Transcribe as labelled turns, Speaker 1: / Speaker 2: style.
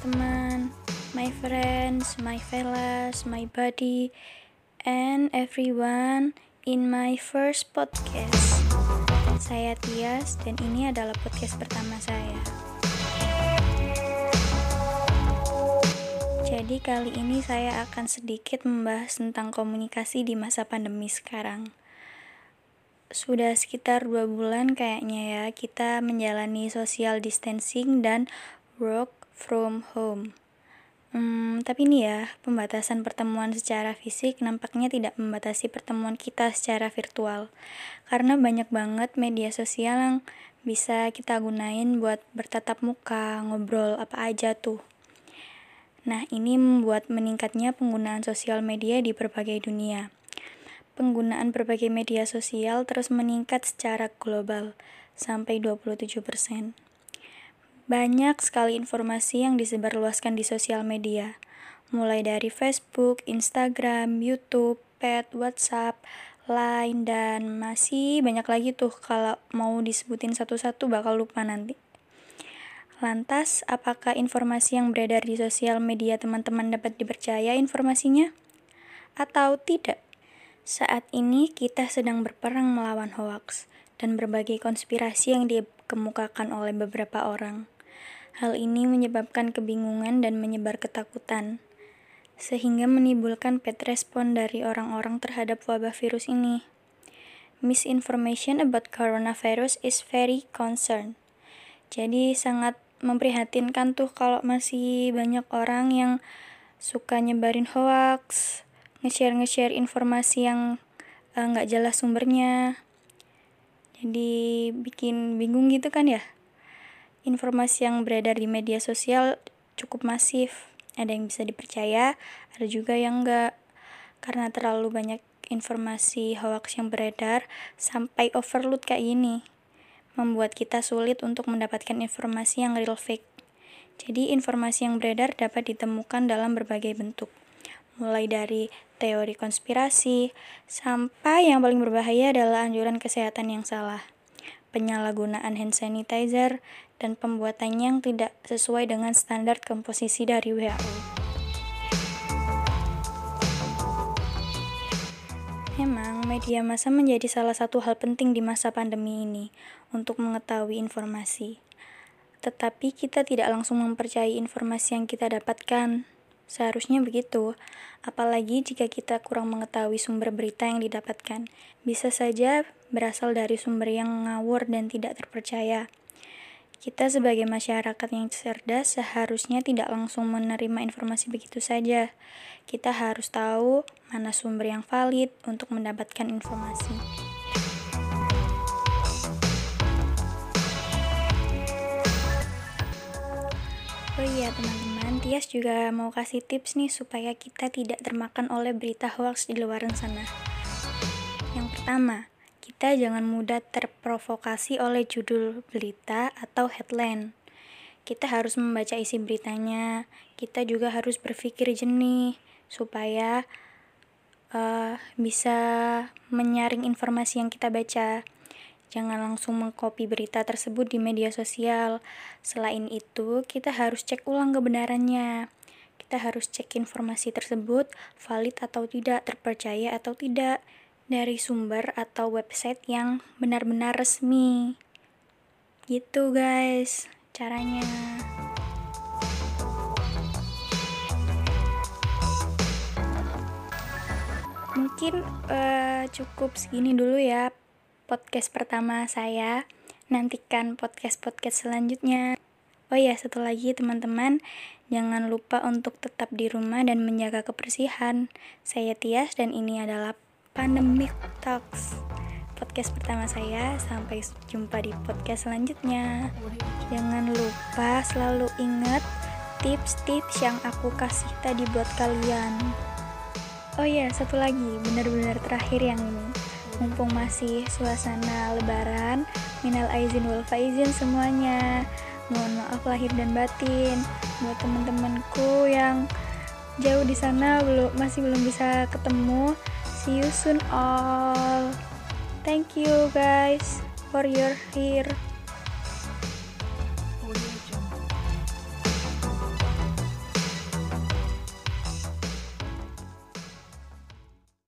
Speaker 1: teman-teman, my friends, my fellas, my buddy, and everyone in my first podcast. Saya Tias dan ini adalah podcast pertama saya. Jadi kali ini saya akan sedikit membahas tentang komunikasi di masa pandemi sekarang. Sudah sekitar dua bulan kayaknya ya kita menjalani social distancing dan work from home. Hmm, tapi ini ya, pembatasan pertemuan secara fisik nampaknya tidak membatasi pertemuan kita secara virtual. Karena banyak banget media sosial yang bisa kita gunain buat bertatap muka, ngobrol apa aja tuh. Nah, ini membuat meningkatnya penggunaan sosial media di berbagai dunia. Penggunaan berbagai media sosial terus meningkat secara global, sampai 27 persen. Banyak sekali informasi yang disebarluaskan di sosial media, mulai dari Facebook, Instagram, YouTube, Pet, WhatsApp, Line, dan masih banyak lagi tuh kalau mau disebutin satu-satu bakal lupa nanti. Lantas, apakah informasi yang beredar di sosial media teman-teman dapat dipercaya informasinya? Atau tidak? Saat ini kita sedang berperang melawan hoaks dan berbagai konspirasi yang dikemukakan oleh beberapa orang. Hal ini menyebabkan kebingungan dan menyebar ketakutan, sehingga menimbulkan bad respon dari orang-orang terhadap wabah virus ini. Misinformation about coronavirus is very concerned. Jadi sangat memprihatinkan tuh kalau masih banyak orang yang suka nyebarin hoax, nge-share nge-share informasi yang eh, nggak uh, jelas sumbernya. Jadi bikin bingung gitu kan ya informasi yang beredar di media sosial cukup masif. Ada yang bisa dipercaya, ada juga yang enggak. Karena terlalu banyak informasi hoax yang beredar sampai overload kayak gini. Membuat kita sulit untuk mendapatkan informasi yang real fake. Jadi informasi yang beredar dapat ditemukan dalam berbagai bentuk. Mulai dari teori konspirasi sampai yang paling berbahaya adalah anjuran kesehatan yang salah penyalahgunaan hand sanitizer, dan pembuatannya yang tidak sesuai dengan standar komposisi dari WHO. Memang, media massa menjadi salah satu hal penting di masa pandemi ini untuk mengetahui informasi. Tetapi kita tidak langsung mempercayai informasi yang kita dapatkan. Seharusnya begitu, apalagi jika kita kurang mengetahui sumber berita yang didapatkan. Bisa saja berasal dari sumber yang ngawur dan tidak terpercaya. Kita sebagai masyarakat yang cerdas seharusnya tidak langsung menerima informasi begitu saja. Kita harus tahu mana sumber yang valid untuk mendapatkan informasi. Oh iya teman-teman, Tias juga mau kasih tips nih supaya kita tidak termakan oleh berita hoax di luar sana. Yang pertama, kita jangan mudah terprovokasi oleh judul berita atau headline. Kita harus membaca isi beritanya. Kita juga harus berpikir jernih supaya uh, bisa menyaring informasi yang kita baca. Jangan langsung mengcopy berita tersebut di media sosial. Selain itu, kita harus cek ulang kebenarannya. Kita harus cek informasi tersebut valid atau tidak, terpercaya atau tidak dari sumber atau website yang benar-benar resmi. Gitu guys, caranya. Mungkin uh, cukup segini dulu ya podcast pertama saya. Nantikan podcast-podcast selanjutnya. Oh ya, satu lagi teman-teman, jangan lupa untuk tetap di rumah dan menjaga kebersihan. Saya Tias dan ini adalah Pandemic Talks. Podcast pertama saya. Sampai jumpa di podcast selanjutnya. Jangan lupa selalu ingat tips-tips yang aku kasih tadi buat kalian. Oh ya satu lagi. Benar-benar terakhir yang ini. Mumpung masih suasana lebaran minal aizin wal faizin semuanya. Mohon maaf lahir dan batin. Buat teman-temanku yang jauh di sana belum masih belum bisa ketemu See you soon all. Thank you guys for your here.